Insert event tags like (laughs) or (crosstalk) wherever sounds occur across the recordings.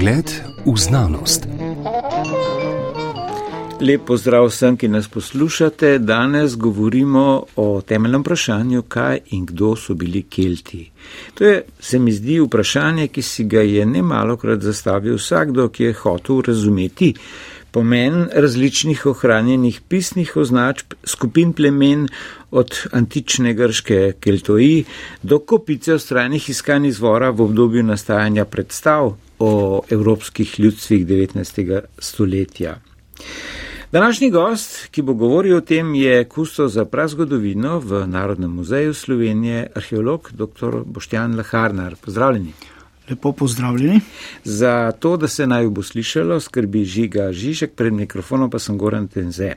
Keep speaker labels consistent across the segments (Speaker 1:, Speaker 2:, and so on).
Speaker 1: Pogled v znanost.
Speaker 2: Lep pozdrav vsem, ki nas poslušate. Danes govorimo o temeljnem vprašanju, kaj in kdo so bili Kelti. To je, se mi zdi, vprašanje, ki si ga je nemalokrat zastavil vsakdo, ki je hotel razumeti pomen različnih ohranjenih pisnih označb skupin plemen od antične grške keltoji do kopice ostrajnih iskanj izvora v obdobju nastajanja predstav o evropskih ljudstvih 19. stoletja. Današnji gost, ki bo govoril o tem, je kusto za prazgodovino v Narodnem muzeju Slovenije, arheolog dr. Boštjan Laharnar. Pozdravljeni.
Speaker 3: Lepo pozdravljeni.
Speaker 2: Za to, da se naj bo slišalo, skrbi Žiga Žižek, pred mikrofonom pa sem Goran Tenze.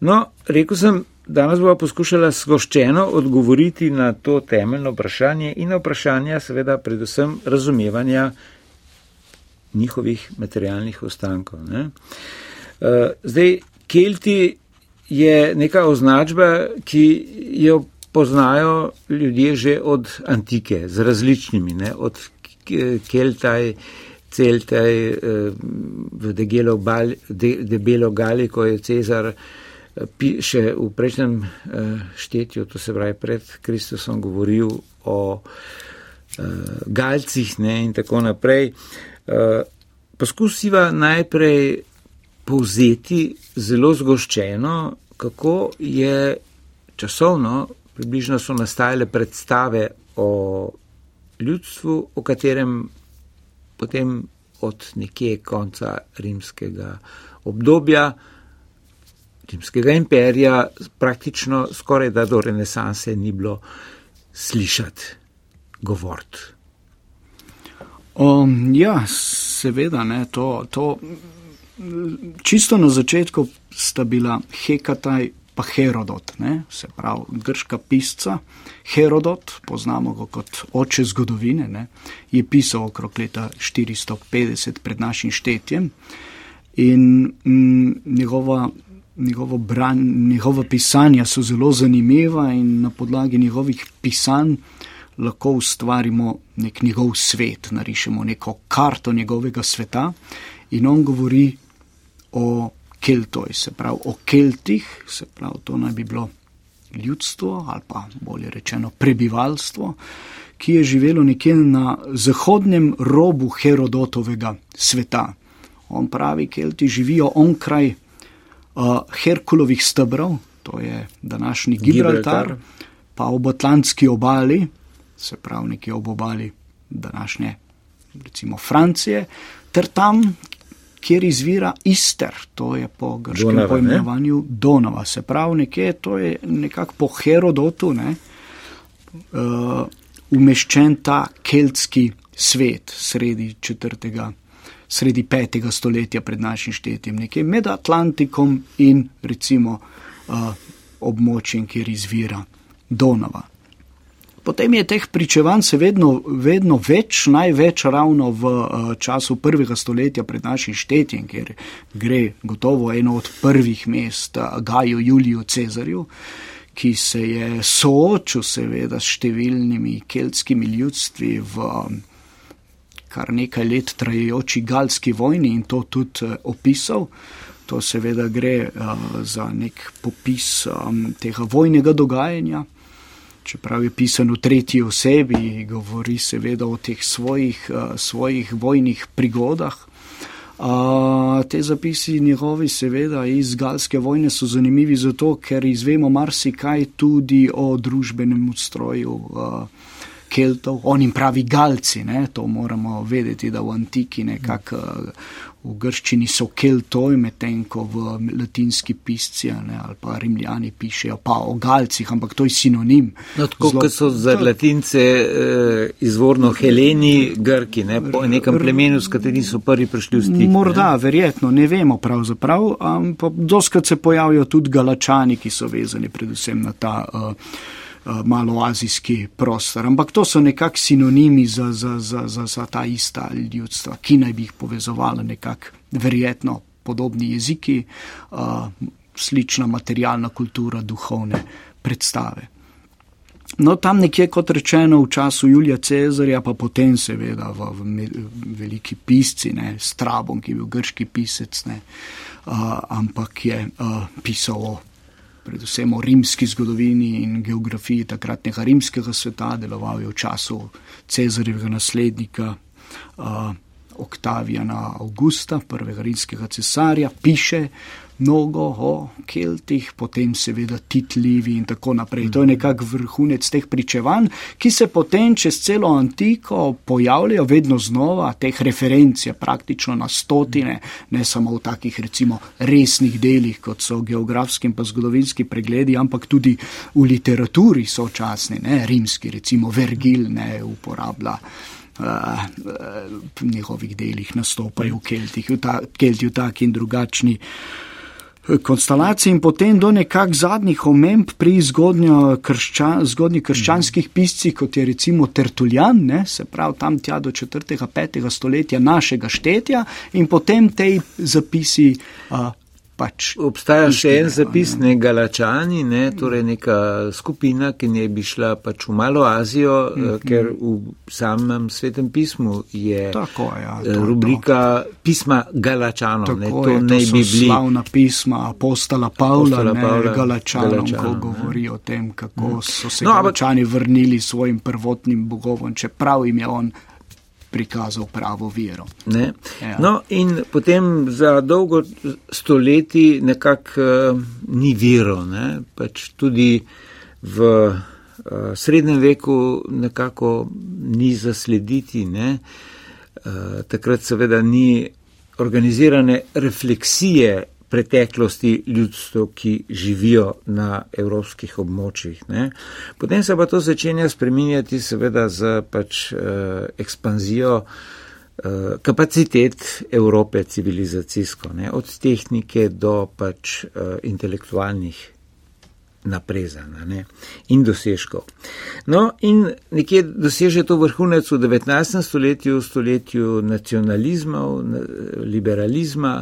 Speaker 2: No, rekel sem, danes bomo poskušala zgoščeno odgovoriti na to temeljno vprašanje in na vprašanja, seveda, predvsem razumevanja njihovih materialnih ostankov. Ne? Uh, zdaj, Kelti je neka označba, ki jo poznajo ljudje že od antike, z različnimi, ne? od Keltaj, Celtaj, eh, v debelo gali, ko je Cezar eh, še v prejšnjem eh, štetju, to se pravi pred Kristusom, govoril o Galcih ne, in tako naprej. Poskusiva najprej povzeti zelo zgoščeno, kako je časovno, približno so nastajale predstave o ljudstvu, o katerem potem od nekje konca rimskega obdobja, rimskega imperija, praktično skoraj da do renesanse ni bilo slišati govoriti.
Speaker 3: Um, ja, seveda, ne, to, to čisto na začetku sta bila Hekataj pa Herodot, ne, se pravi grška pisca. Herodot, poznamo ga kot oče zgodovine, ne, je pisal okrog leta 450 pred našim štetjem in m, mm, njegova, njegovo bran, njegova pisanja so zelo zanimiva in na podlagi njegovih pisanj lahko ustvarimo nek njegov svet, narišemo neko karto njegovega sveta in on govori o Keltoj, se pravi o Keltih, se pravi to naj bi bilo ljudstvo ali pa bolje rečeno prebivalstvo, ki je živelo nekje na zahodnem robu Herodotovega sveta. On pravi, Kelti živijo onkraj uh, Herkulovih stebrov, to je današnji Gibraltar, Gibraltar, pa ob Atlantski obali, se pravi nekje ob obali današnje recimo Francije, ter tam, kjer izvira Ister, to je po grškem pojmenovanju Donova, se pravi nekje, to je nekako po Herodotu, ne, uh, umeščen ta keltski svet sredi četrtega, sredi petega stoletja pred našim štetjem, nekje med Atlantikom in recimo uh, območjem, kjer izvira Donova. Potem je teh pričevanj se vedno, vedno več, največ ravno v uh, času prvega stoletja pred našim štetjem, ker gre gotovo eno od prvih mest uh, Gaju Juliju Cezarju, ki se je soočil seveda s številnimi keltskimi ljudstvi v um, kar nekaj let trajajoči galski vojni in to tudi uh, opisal. To seveda gre uh, za nek popis um, tega vojnega dogajanja čeprav je pisan v tretji osebi, govori seveda o teh svojih, uh, svojih vojnih prigodah. Uh, te zapisi njegovi, seveda, iz galske vojne so zanimivi zato, ker izvemo marsikaj tudi o družbenem ustroju uh, Keltov. On jim pravi galci, ne? to moramo vedeti, da v antiki nekako v grščini so keltoj, medtem ko v latinski pisci ne, ali pa rimljani pišejo pa o galcih, ampak to je sinonim.
Speaker 2: No, tako kot so za latince eh, izvorno heleni grki, ne, po nekem plemenu, s katerim so prvi prišli v stik.
Speaker 3: Morda, ne. verjetno, ne vemo pravzaprav, ampak doskrat se pojavijo tudi galačani, ki so vezani predvsem na ta. Eh, maloazijski prostor. Ampak to so nekakšni sinonimi za, za, za, za, za ta ista ljudstva, ki naj bi jih povezovala nekako verjetno podobni jeziki, uh, slična materialna kultura, duhovne predstave. No, tam nekje, kot rečeno, v času Julija Cezarja, pa potem seveda v, v veliki pisci, ne, Strabon, ki je bil grški pisec, ne, uh, ampak je uh, pisal o, predvsem o rimski zgodovini in geografiji takratnega rimskega sveta, deloval je v času Cezarjevega naslednika. Uh, Oktavijana Augusta, prvega rimskega cesarja, piše mnogo o Keltih, potem seveda Titlivi in tako naprej. To je nekak vrhunec teh pričevanj, ki se potem čez celo antiko pojavljajo vedno znova, teh referenc je praktično na stotine, ne samo v takih recimo resnih delih, kot so geografski in pa zgodovinski pregledi, ampak tudi v literaturi sočasni, ne rimski, recimo Vergil ne uporablja. Uh, v njihovih delih nastopajo Kelti, v, ta, Kelti v taki in drugačni konstelacij in potem do nekak zadnjih omemb pri krščan, zgodnjih krščanskih piscih, kot je recimo Tertuljan, ne, se pravi tam tja do 4.5. stoletja našega štetja in potem tej zapisi uh, pač.
Speaker 2: Obstaja še en zapis, ne Galačani, ne, torej neka skupina, ki ne bi šla pač v Malo Azijo, mm -hmm. ker v samem svetem pismu je
Speaker 3: Tako, ja,
Speaker 2: to, rubrika to. pisma Galačanov.
Speaker 3: Tako
Speaker 2: ne,
Speaker 3: to je, ne bi bili. Slavna pisma apostola Pavla, apostola Pavla ne, Galačanom, Galačanom, ko govori o tem, kako mm. so se no, Galačani vrnili svojim prvotnim bogovom, čeprav jim je on prikazal pravo vero.
Speaker 2: Ja. No, in potem za dolgo stoletji nekako uh, ni vero, ne? pač tudi v uh, srednjem veku nekako ni zaslediti, ne? uh, takrat seveda ni organizirane refleksije preteklosti ljudstv, ki živijo na evropskih območjih. Ne. Potem se pa to začenja spreminjati seveda z pač eh, ekspanzijo eh, kapacitet Evrope civilizacijsko, ne, od tehnike do pač eh, intelektualnih naprezana ne, in dosežkov. No in nekje doseže to vrhunec v 19. stoletju, stoletju nacionalizmov, liberalizma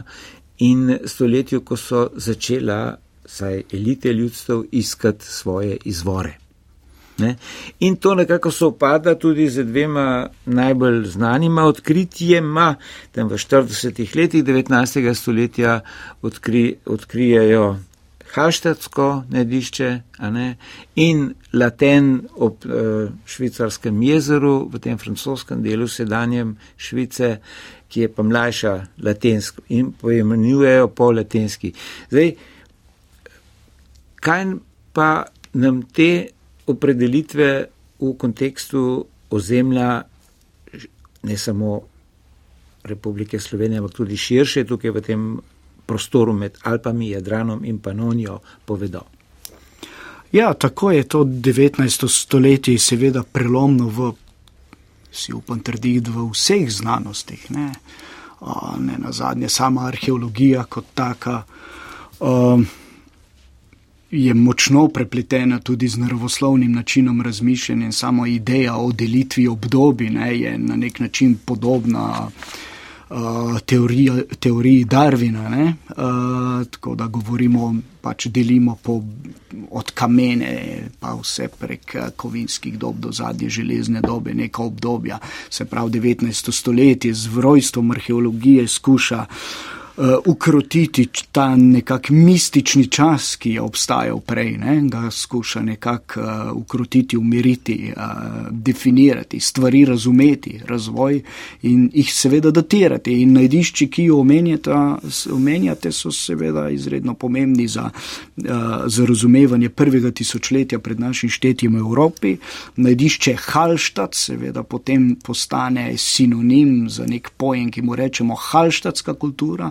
Speaker 2: in stoletju, ko so začela, saj elite ljudstev, iskati svoje izvore. Ne? In to nekako se opada tudi z dvema najbolj znanima odkritjema, tam v 40. letih 19. stoletja odkri, odkrijajo Haštatsko nedišče ne? in Laten ob e, švicarskem jezeru v tem francoskem delu sedanjem Švice ki je pa mlajša latensko in poimenujejo po latenski. Zdaj, kaj pa nam te opredelitve v kontekstu ozemlja, ne samo Republike Slovenije, ampak tudi širše tukaj v tem prostoru med Alpami, Jadranom in Panonijo povedo?
Speaker 3: Ja, tako je to 19. stoletje seveda prelomno v si upam trditi, v vseh znanostih. Ne, ne na zadnje, sama arheologija kot taka um, je močno prepletena tudi z naravoslovnim načinom razmišljanja in samo ideja o delitvi obdobij ne, je na nek način podobna. Uh, teorija, teoriji Darvina, uh, tako da govorimo, pač delimo po, od kamene, pa vse prek uh, kovinskih dob do zadnje železne dobe, neka obdobja. Se pravi, 19. stoletje z vrojstvom arheologije skuša uh, uh, ukrotiti ta nekak mistični čas, ki je obstajal prej, ne? ga skuša nekako uh, ukrotiti, umiriti, uh, definirati, stvari razumeti, razvoj in jih seveda datirati. In najdišči, ki jo omenjate, so seveda izredno pomembni za, uh, za razumevanje prvega tisočletja pred našim štetjem v Evropi. Najdišče Halštat seveda potem postane sinonim za nek pojem, ki mu rečemo Halštatska kultura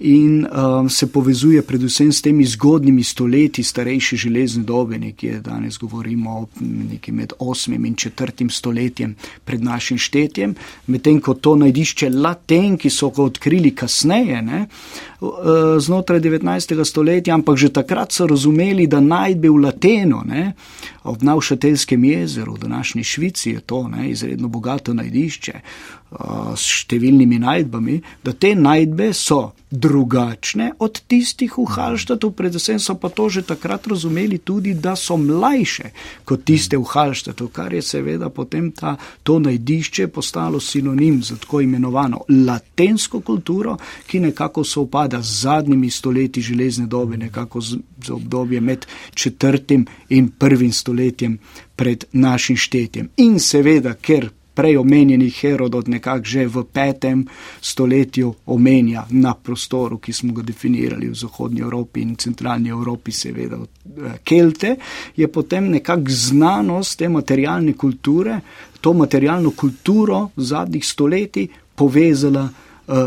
Speaker 3: in um, se povezuje predvsem s temi zgodnimi stoletji starejše železne dobe, nekje danes govorimo nekje med 8 in 4 stoletjem pred našim štetjem, medtem ko to najdišče Laten, ki so ga odkrili kasneje, ne, uh, znotraj 19. stoletja, ampak že takrat so razumeli, da najdbe v Latenu, ne, ob Navšatelskem jezeru, v današnji Švici je to ne, izredno bogato najdišče. Uh, s številnimi najdbami, da te najdbe so drugačne od tistih v Halštatu, predvsem so pa to že takrat razumeli tudi, da so mlajše kot tiste v Halštatu, kar je seveda potem ta, to najdišče postalo sinonim za tako imenovano latensko kulturo, ki nekako sovpada z zadnjimi stoletji železne dobe, nekako z, z obdobje med četrtim in prvim stoletjem pred našim štetjem. In seveda, ker prej omenjeni Herodot nekako že v petem stoletju omenja na prostoru, ki smo ga definirali v Zahodnji Evropi in centralni Evropi, seveda eh, Kelte, je potem nekako znanost te materialne kulture, to materialno kulturo zadnjih stoletij povezala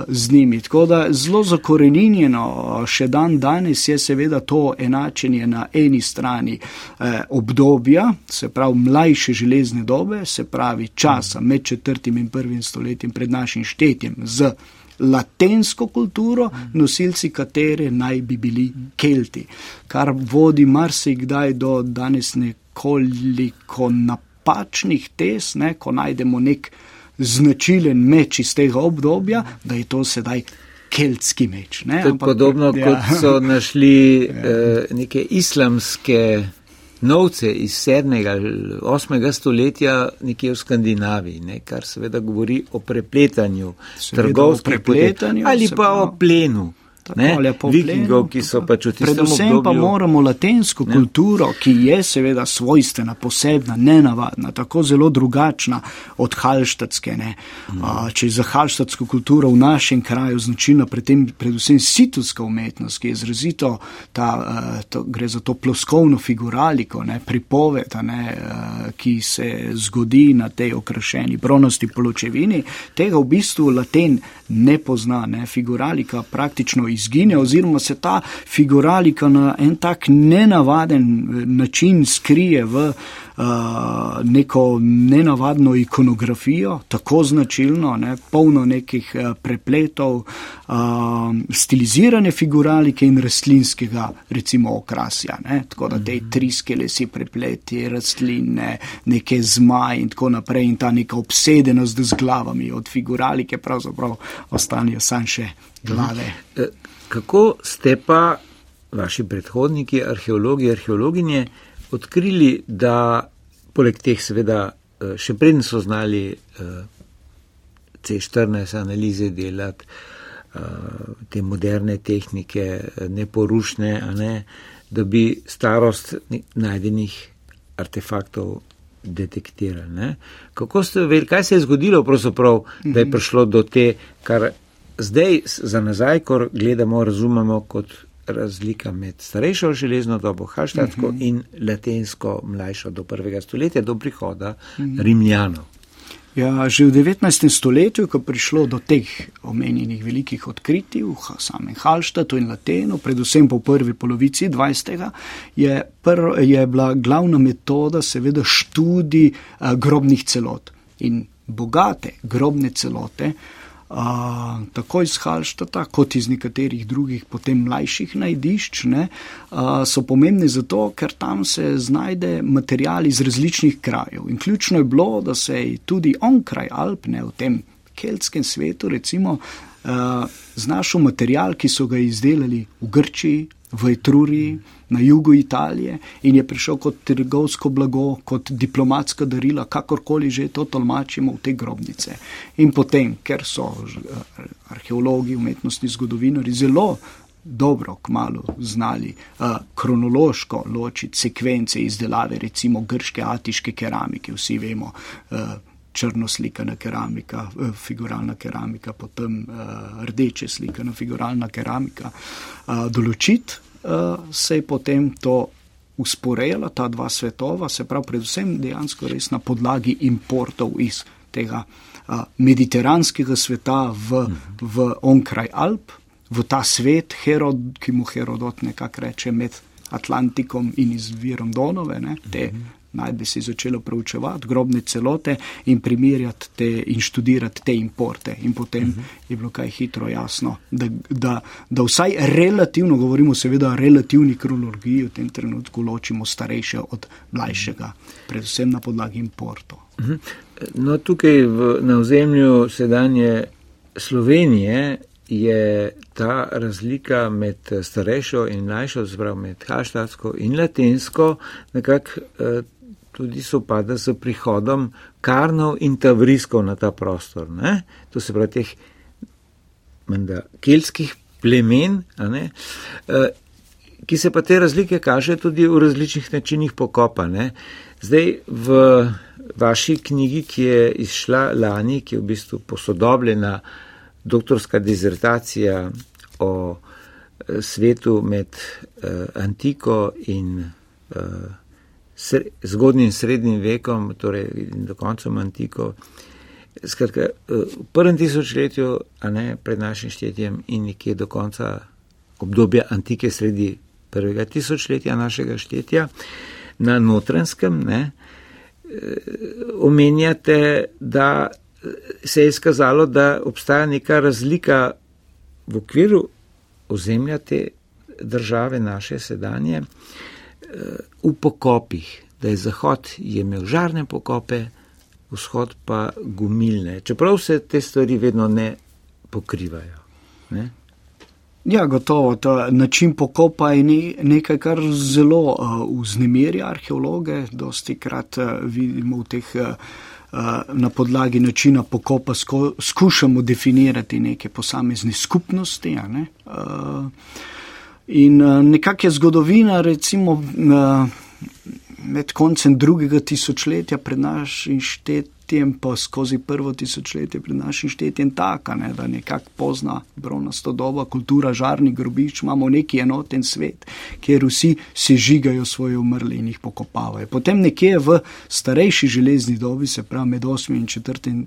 Speaker 3: z njimi. Tako da zelo zakorenjeno še dan danes je seveda to enačenje na eni strani eh, obdobja, se pravi mlajše železne dobe, se pravi časa med četrtim in prvim stoletjem pred našim štetjem z latensko kulturo, nosilci katere naj bi bili kelti, kar vodi marsikdaj do danes nekoliko napačnih tes, ne, ko najdemo nek značilen meč iz tega obdobja, da je to sedaj keltski meč.
Speaker 2: Ne? Ampak, podobno ja. kot so (laughs) našli ja. eh, neke islamske novce iz 7. ali 8. stoletja nekje v Skandinaviji, ne? kar seveda govori o prepletanju trgovskih prepletanju ali pa o plenu. Vikingov, ki so pač v tem času.
Speaker 3: Predvsem obdobju, pa moramo latensko ne? kulturo, ki je seveda svojstvena, posebna, nenavadna, tako zelo drugačna od halštatske. Mm. Če je za halštatsko kulturo v našem kraju značilna predtem, predvsem sitovska umetnost, ki je izrazito, ta, to, gre za to ploskovno figuraliko, ne? pripoved, ne? ki se zgodi na tej okrašeni bronosti poločevini, tega v bistvu laten ne pozna, ne? figuralika praktično izgine, oziroma se ta figuralika na en tak nenavaden eh, način skrije v uh, neko nenavadno ikonografijo, tako značilno, ne, polno nekih uh, prepletov, uh, stilizirane figuralike in rastlinskega, recimo, okrasja. Ne, tako da te tri skelesi prepleti, rastline, neke zmaj in tako naprej, in ta neka obsedenost z glavami od figuralike pravzaprav ostanejo sanjše glave.
Speaker 2: Kako ste pa, vaši predhodniki, arheologi, arheologinje, odkrili, da poleg teh, seveda, eh, še preden so znali eh, C14 analize delati, eh, te moderne tehnike, neporušne, ne, da bi starost najdenih artefaktov detektirali. Ne. Kako ste vedeli, kaj se je zgodilo, da je mhm. prišlo do te, kar zdaj za nazaj, ko gledamo, razumemo kot razlika med starejšo železno dobo, haštatsko uh mhm. -huh. in latensko mlajšo do prvega stoletja, do prihoda uh mhm. -huh. Rimljanov.
Speaker 3: Ja, že v 19. stoletju, ko je prišlo do teh omenjenih velikih odkritij v samem Halštatu in Latenu, predvsem po prvi polovici 20. je, pr, je bila glavna metoda seveda študij uh, grobnih celot in bogate grobne celote. Uh, tako iz Halštata, kot iz nekaterih drugih, potem mlajših najdišč, ne, a, so pomembne zato, ker tam se znajde material iz različnih krajev. In ključno je bilo, da se je tudi onkraj Alpne v tem keltskem svetu, recimo, a, znašel material, ki so ga izdelali v Grčiji, v Etruriji, na jugu Italije in je prišel kot trgovsko blago, kot diplomatska darila, kakorkoli že to tolmačimo v te grobnice. In potem, ker so eh, arheologi, umetnostni zgodovinari zelo dobro, kmalo znali uh, kronološko ločiti sekvence izdelave, recimo grške, atiške keramike, vsi vemo. Uh, Črnoslikana keramika, figuralna keramika, potem uh, rdeče slikana figuralna keramika. Uh, določiti se je potem to usporejalo, ta dva svetova, se pravi, predvsem dejansko res na podlagi importov iz tega uh, mediteranskega sveta v, v onkraj Alp, v ta svet, Herod, ki mu Herodot nekako reče med Atlantikom in izvirom Donove, ne, te naj bi se začelo preučevati grobne celote in primerjati te in študirati te importe. In potem uh mhm. -huh. je bilo kaj hitro jasno, da, da, da vsaj relativno, govorimo seveda o relativni kronologiji, v tem trenutku ločimo starejše od mlajšega, predvsem na podlagi importov. Uh mhm.
Speaker 2: -huh. No, tukaj v, na ozemlju sedanje Slovenije je ta razlika med starejšo in mlajšo, zbrav med haštatsko in latinsko, nekako eh, tudi sopada z prihodom karnov in tavriskov na ta prostor. Ne? To se pravi teh menda, kelskih plemen, eh, ki se pa te razlike kaže tudi v različnih načinih pokopa. Ne? Zdaj v vaši knjigi, ki je izšla lani, ki je v bistvu posodobljena doktorska dizertacija o eh, svetu med uh, antiko in sre, zgodnjim srednjim vekom, torej do konca antiko. Skratka, v prvem tisočletju, a ne pred našim štetjem, in nekje do konca obdobja antike, sredi prvega tisočletja našega štetja, na notrenskem, ne, omenjate, da se je izkazalo, da obstaja neka razlika v okviru ozemlja te države, naše sedanje, v pokopih, da je Zahod je imel žarne pokope, vzhod pa gumilne, čeprav se te stvari vedno ne pokrivajo. Ne?
Speaker 3: Ja, gotovo. Ta način pokopa je nekaj, kar zelo uh, vznemirja arheologe. Dosti krat uh, vidimo v teh. Uh, Na podlagi načina pokopa sko, skušamo definirati neke posamezne skupnosti. Ne? In nekakšna zgodovina, recimo med koncem drugega tisočletja pred našim štetjem, pa skozi prvo tisočletje pred našim štetjem, taka, ne, da nekako pozna bronasto doba, kultura žarnih grobišč, imamo neki enoten svet, kjer vsi se žigajo svoje umrle in jih pokopavajo. Potem nekje v starejši železni dobi, se pravi med 8 in 4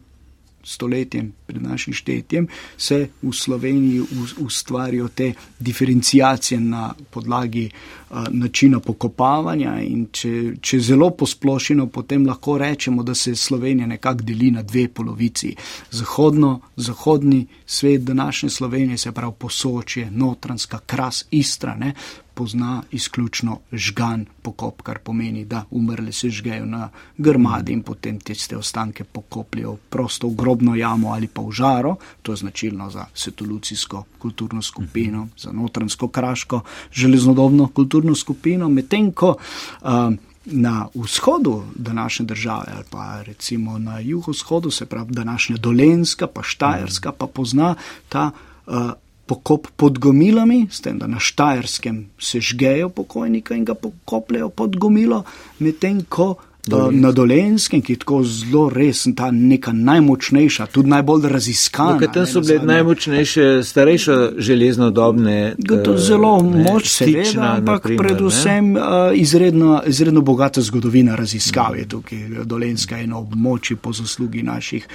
Speaker 3: stoletjem, pred našim štetjem, se v Sloveniji ustvarijo te diferencijacije na podlagi uh, načina pokopavanja. Če, če zelo posplošimo, potem lahko rečemo, da se Slovenija nekako deli na dve polovici. Zahodno, zahodni svet današnje Slovenije, se pravi posočje, notranska, kras, istra, ne, pozna izključno žgan pokop, kar pomeni, da umrli se žgejo na grmadi in potem te ostanke pokopljajo prosto v grobno jamo ali pa v žaro. To je značilno za setolucijsko kulturno skupino, za notransko kraško železnodobno kulturno skupino, medtem ko uh, na vzhodu današnje države ali pa recimo na jugovzhodu, se pravi današnja Dolenska, pa Štajerska, pa pozna ta uh, pokop pod gomilami, s tem, da na Štajerskem se žgejo pokojnika in ga pokopljajo pod gomilo, medtem ko Dolensk. na Dolenskem, ki je tako zelo resen, ta neka najmočnejša, tudi najbolj raziskana.
Speaker 2: No, tam so bile najmočnejše, starejše železnodobne.
Speaker 3: To je zelo ne, moč, seveda, ampak naprimer, predvsem uh, izredno, izredno bogata zgodovina raziskav je tukaj. Dolenska je na območju po zaslugi naših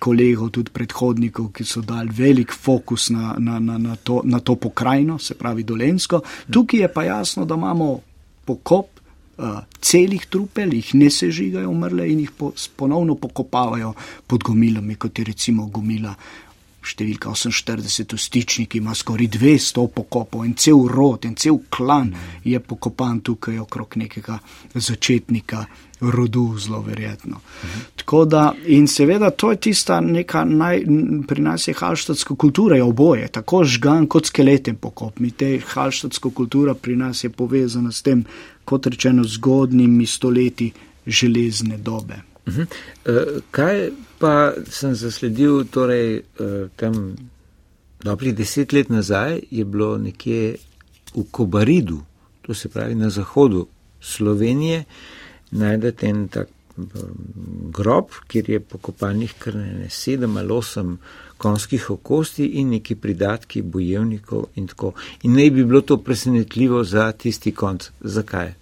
Speaker 3: kolegov, tudi predhodnikov, ki so dali velik fokus na, na, na, na, to, na to pokrajino, se pravi Dolensko. Tukaj je pa jasno, da imamo pokop celih trupel, jih ne sežigajo umrle in jih po, ponovno pokopavajo pod gomilami, kot je recimo gomila. Številka 48 v stičnik ima skoraj 200 pokopov in cel rod in cel klan je pokopan tukaj okrog nekega začetnika rodu, zelo verjetno. Mhm. Da, in seveda to je tista neka naj, pri nas je halštatska kultura, je oboje, tako žgan kot skeleten pokop. Mi te halštatska kultura pri nas je povezana s tem, kot rečeno, zgodnjimi stoletji železne dobe.
Speaker 2: Uh kaj pa sem zasledil, torej uh, tam dobrih deset let nazaj je bilo nekje v Kobaridu, to se pravi na zahodu Slovenije, najdete en tak um, grob, kjer je pokopanih kar ne sedem ali osem konskih okosti in neki pridatki bojevnikov in tako. In ne bi bilo to presenetljivo za tisti konc. Zakaj?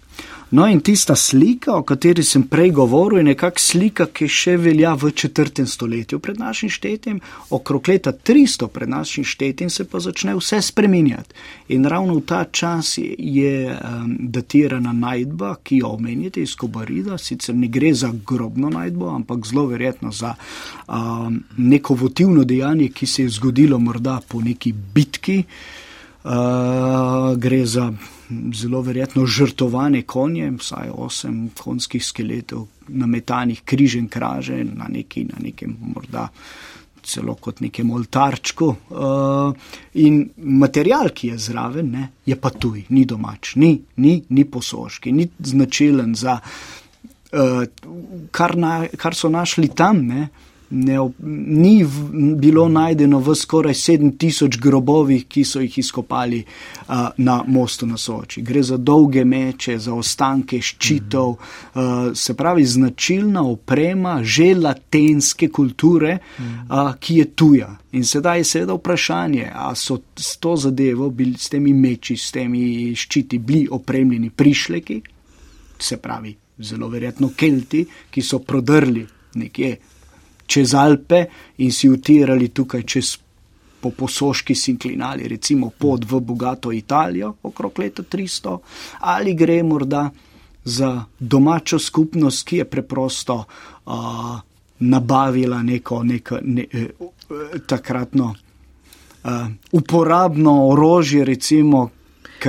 Speaker 3: No, in tista slika, o kateri sem prej govoril, je nekakšna slika, ki še velja v četrtem stoletju pred našim štetjem, okrog leta 300 pred našim štetjem se pa začne vse spreminjati. In ravno v ta čas je um, datirana najdba, ki jo omenjate iz Kobarida, sicer ne gre za grobno najdbo, ampak zelo verjetno za um, neko votivno dejanje, ki se je zgodilo morda po neki bitki. Gre za zelo verjetno žrtovane konje, vsaj osem konjskih skeletov, nametanih križen kraže na, neki, na nekem morda celo kot nekem oltarčku. Uh, in material, ki je zraven, ne, je pa tuj, ni domač, ni, ni, ni posoški, ni značilen za uh, kar, na, kar so našli tam. Ne, ne, ni v, bilo najdeno v skoraj 7000 grobovih, ki so jih izkopali uh, na mostu na Soči. Gre za dolge meče, za ostanke ščitov, uh, se pravi značilna oprema že latenske kulture, uh, ki je tuja. In sedaj je seveda vprašanje, ali so s to zadevo, bili, s temi meči, s temi ščiti, bili opremljeni prišleki, se pravi, zelo verjetno kelti, ki so prodrli nekje čez Alpe in si utirali tukaj čez po posoški sinklinali, recimo pot v bogato Italijo okrog leta 300, ali gre morda za domačo skupnost, ki je preprosto uh, nabavila neko, neko ne, eh, takratno uh, uporabno orožje, recimo,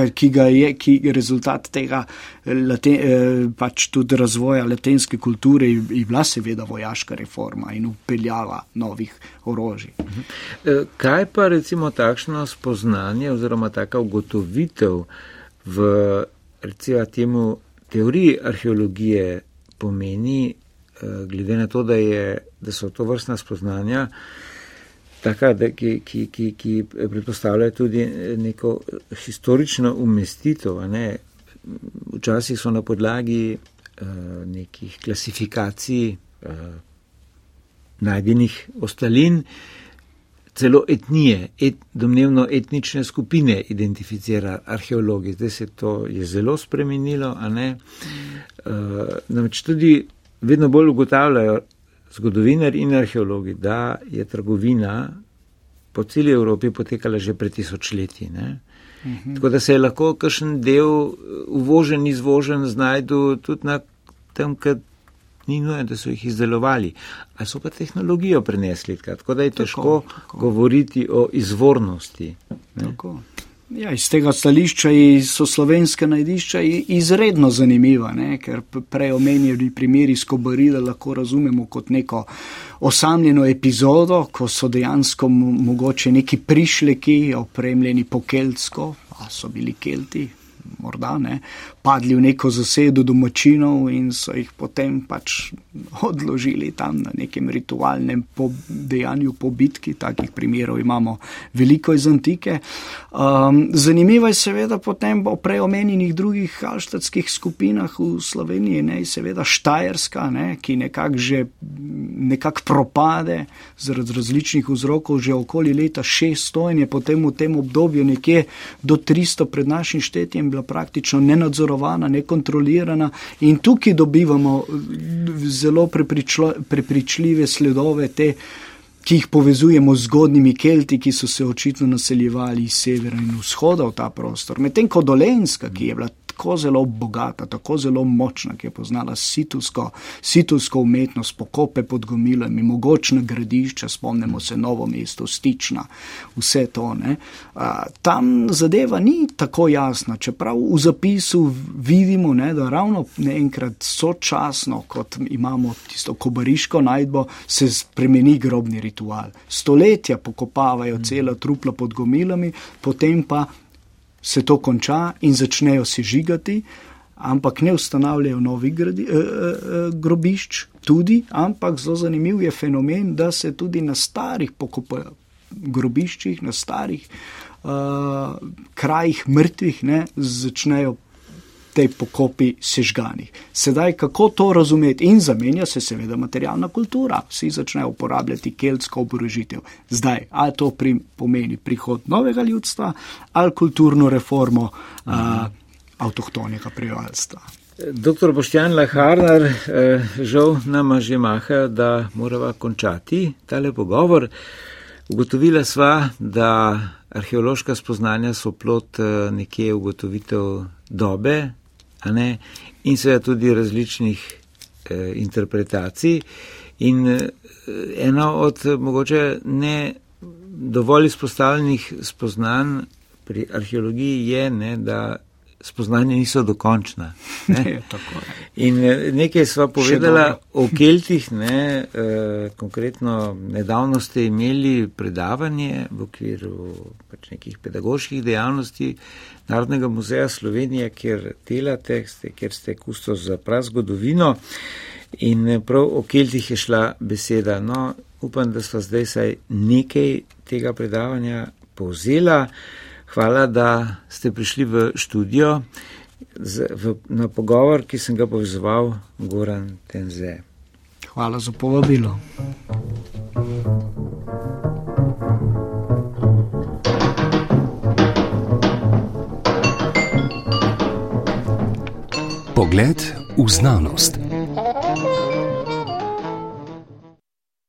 Speaker 3: ki ga je, ki je rezultat tega late, eh, pač tudi razvoja latenske kulture in bila seveda vojaška reforma in upeljava novih orožij.
Speaker 2: Eh, kaj pa recimo takšno spoznanje oziroma taka ugotovitev v recimo temu teoriji arheologije pomeni, eh, glede na to, da, je, da so to vrstna spoznanja, taka, da, ki, ki, ki, ki predpostavljajo tudi neko historično umestitev. Ne? Včasih so na podlagi uh, nekih klasifikacij uh, najdenih ostalin, celo etnije, et, domnevno etnične skupine identificira arheologi. Zdaj se to je zelo spremenilo, a ne. Uh, namreč tudi vedno bolj ugotavljajo, zgodovinari in arheologi, da je trgovina po celi Evropi potekala že pred tisočletji. Mhm. Tako da se je lahko kakšen del uvožen, izvožen znajdu tudi na tem, kar ni nujno, da so jih izdelovali, a so pa tehnologijo prenesli. Tako da je težko tako, tako. govoriti o izvornosti.
Speaker 3: Ja, iz tega stališča so slovenske najdišča izredno zanimiva, ne? ker prej omenjeni primeri skobarida lahko razumemo kot neko osamljeno epizodo, ko so dejansko mogoče neki prišleki opremljeni po keltsko, a so bili kelti, morda ne, padli v neko zasedo domačinov in so jih potem pač odložili tam na nekem ritualnem po dejanju po bitki. Takih primerov imamo veliko iz antike. Um, zanimivo je seveda potem o preomenjenih drugih halštatskih skupinah v Sloveniji, ne, seveda Štajerska, ne, ki nekako že nekako propade zaradi različnih vzrokov že okoli leta 600 in je potem v tem obdobju nekje do 300 pred našim štetjem bila praktično nenadzorovana, nekontrolirana in tukaj dobivamo zelo prepričljive sledove te, ki jih povezujemo z zgodnimi kelti, ki so se očitno naseljevali iz severa in vzhoda v ta prostor. Medtem ko Dolenska, ki je bila tako zelo bogata, tako zelo močna, ki je poznala situsko, situsko umetnost, pokope pod gomilami, mogočna gradišča, spomnimo se novo mesto, stična, vse to. Ne. Tam zadeva ni tako jasna, čeprav v zapisu vidimo, ne, da ravno enkrat sočasno, kot imamo tisto kobariško najdbo, se spremeni grobni ritual. Stoletja pokopavajo cela trupla pod gomilami, potem pa se to konča in začnejo se žigati, ampak ne ustanavljajo novih gradi, eh, eh, grobišč, tudi, ampak zelo zanimiv je fenomen, da se tudi na starih pokopajo. Grobiščih, na starih uh, krajih mrtvih, ne, začnejo te pokopi sežgani. Sedaj, kako to razumeti in zamenja se seveda materialna kultura, vsi začnejo uporabljati keltsko oborožitev. Zdaj, ali to pri, pomeni prihod novega ljudstva ali kulturno reformo uh, avtohtonega prebivalstva.
Speaker 2: Doktor Boštjan Laharnar, eh, žal nama že maha, da morava končati tale pogovor. Ugotovila sva, da arheološka spoznanja so plot eh, nekje ugotovitev dobe, in seveda tudi različnih eh, interpretacij. In eh, ena od mogoče ne dovolj izpostavljenih spoznanj pri arheologiji je, ne, da spoznanja niso dokončna. Ne? (laughs)
Speaker 3: Je, tako je.
Speaker 2: In eh, nekaj sva povedala o Keltih, ne, eh, konkretno nedavno ste imeli predavanje v okviru pač nekih pedagoških dejavnosti Narodnega muzeja Slovenije, kjer delate, kjer ste kustos za prazgodovino in eh, prav o Keltih je šla beseda. No, upam, da sva zdaj saj nekaj tega predavanja povzela. Hvala, da ste prišli v študijo z, v, na pogovor, ki sem ga povezoval Goran Tenze.
Speaker 3: Hvala za povabilo.
Speaker 1: Pogled v znanost.